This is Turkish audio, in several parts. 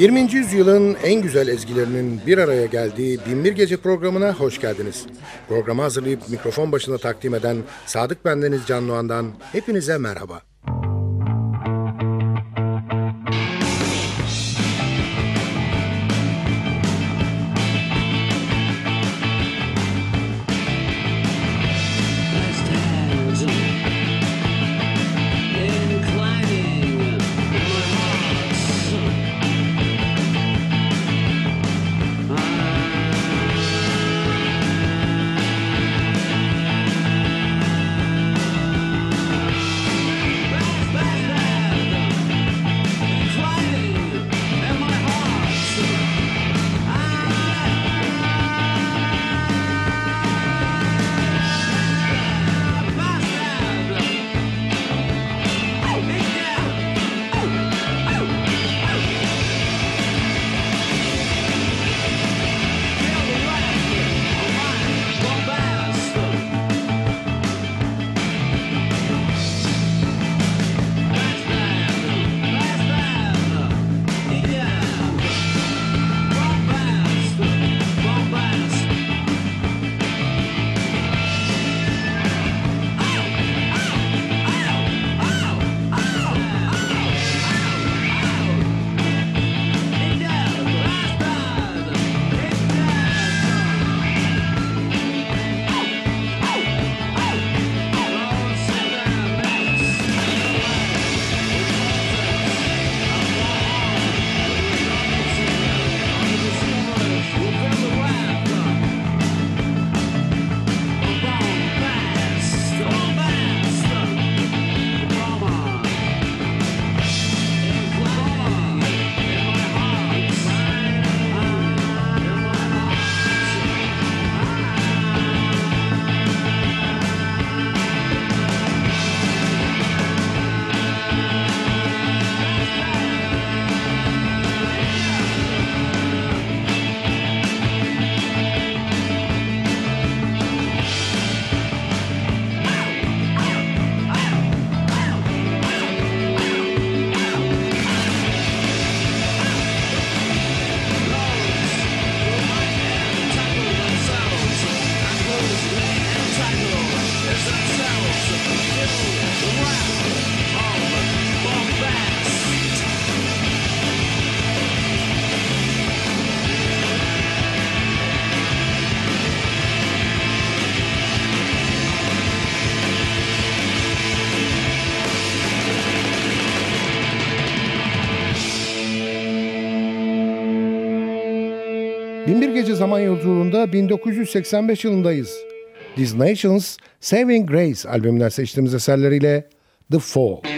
...20. yüzyılın en güzel ezgilerinin bir araya geldiği Binbir Gece programına hoş geldiniz. Programı hazırlayıp mikrofon başında takdim eden Sadık Bendeniz Can Doğan'dan hepinize merhaba. Binbir Gece Zaman Yolculuğunda 1985 yılındayız. These Nations Saving Grace albümünden seçtiğimiz eserleriyle The Fall.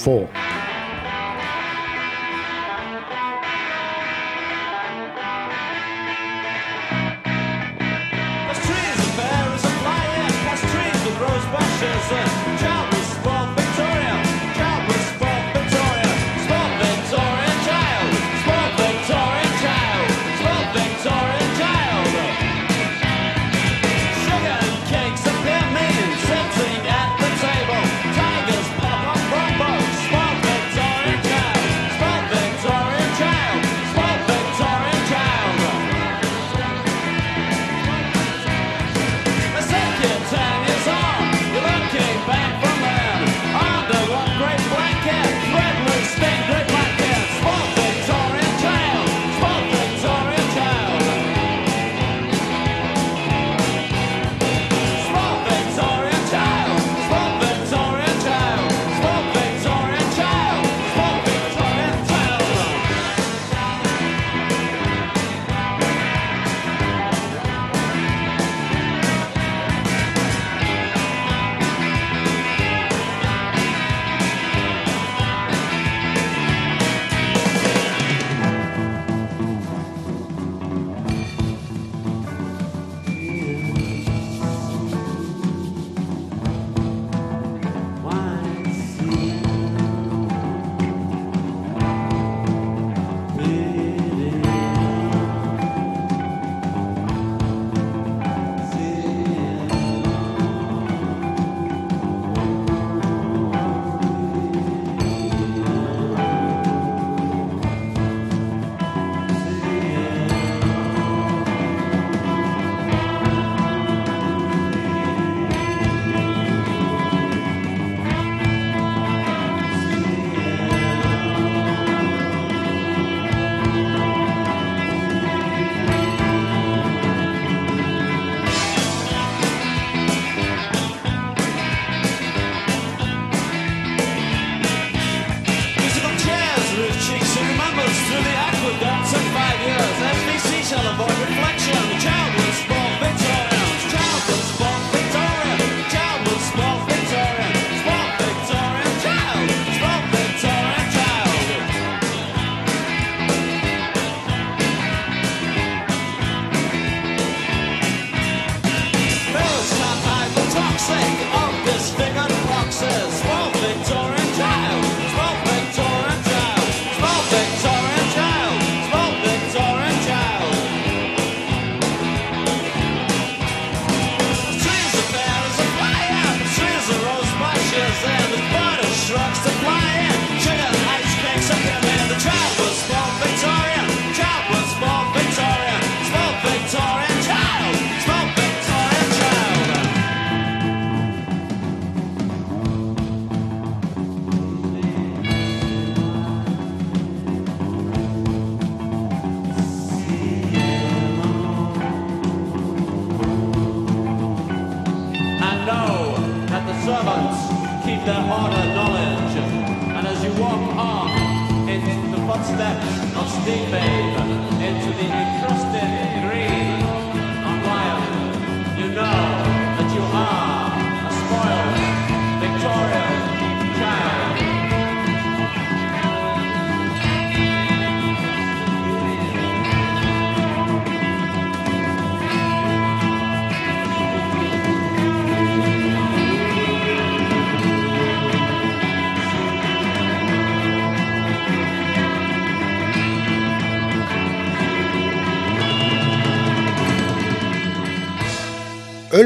four.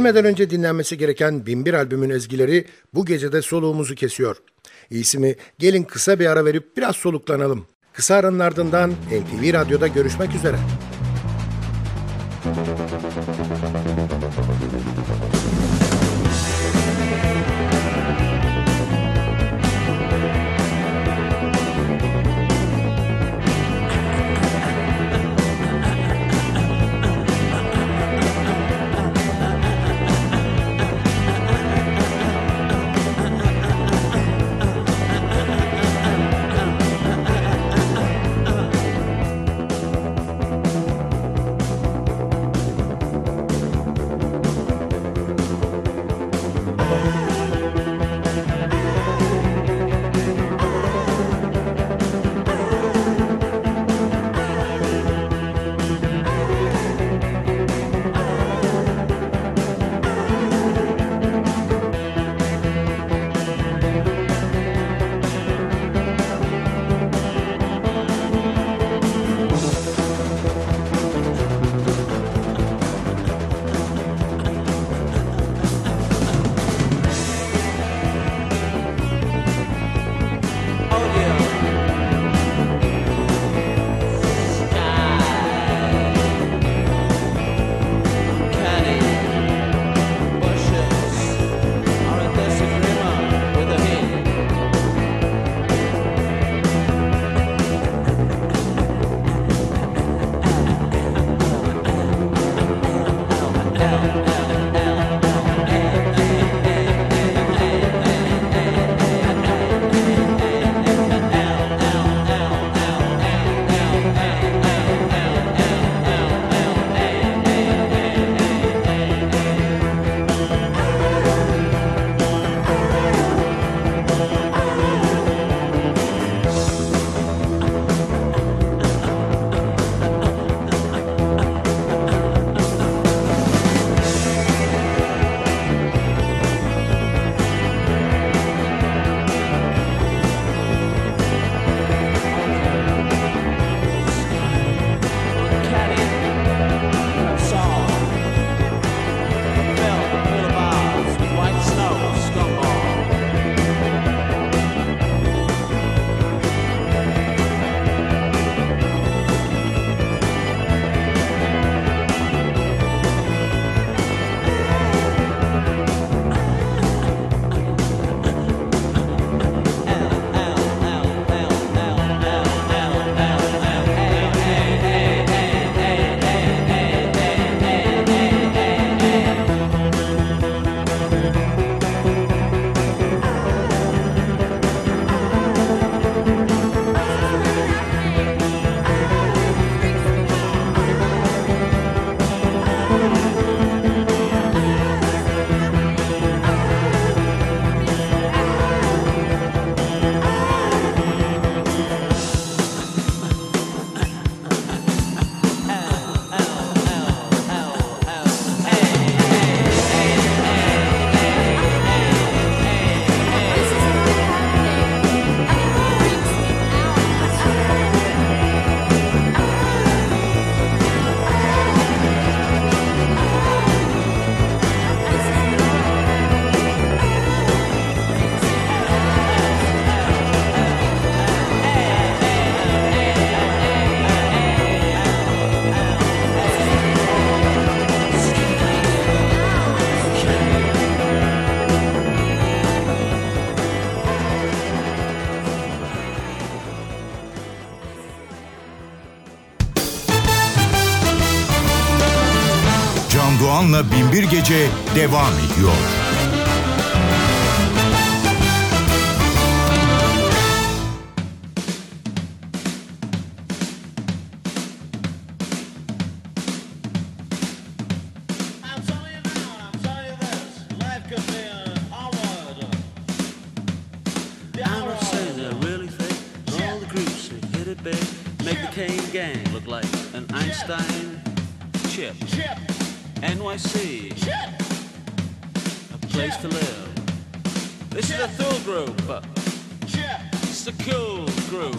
Ölmeden önce dinlenmesi gereken Binbir albümün ezgileri bu gecede soluğumuzu kesiyor. İyisi mi gelin kısa bir ara verip biraz soluklanalım. Kısa aranın ardından NTV Radyo'da görüşmek üzere. Thank you. Radyo'na Binbir Gece devam ediyor. Make the Kane gang look like an Einstein chip. chip. NYC. Shit. A place yeah. to live. This yeah. is a thrill group. Yeah. It's a cool group.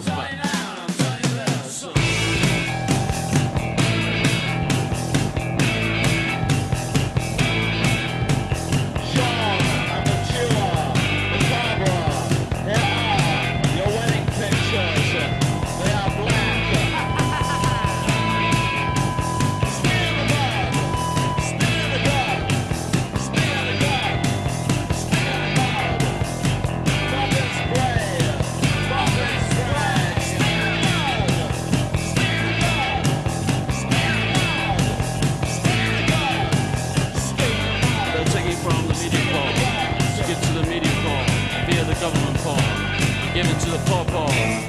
give it to the pawpaws.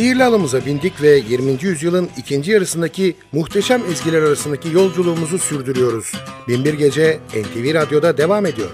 Sihirli alımıza bindik ve 20. yüzyılın ikinci yarısındaki muhteşem ezgiler arasındaki yolculuğumuzu sürdürüyoruz. Binbir Gece NTV Radyo'da devam ediyor.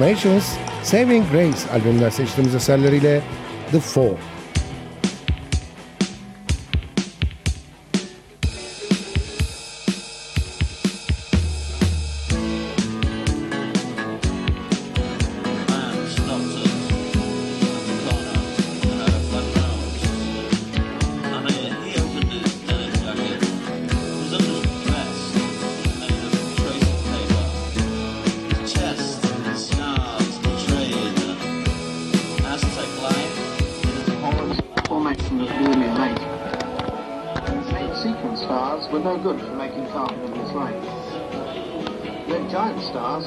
Nations, Saving Grace albümler seçtiğimiz eserleriyle The Fall. no good for making carbon in this lake. Let giant stars.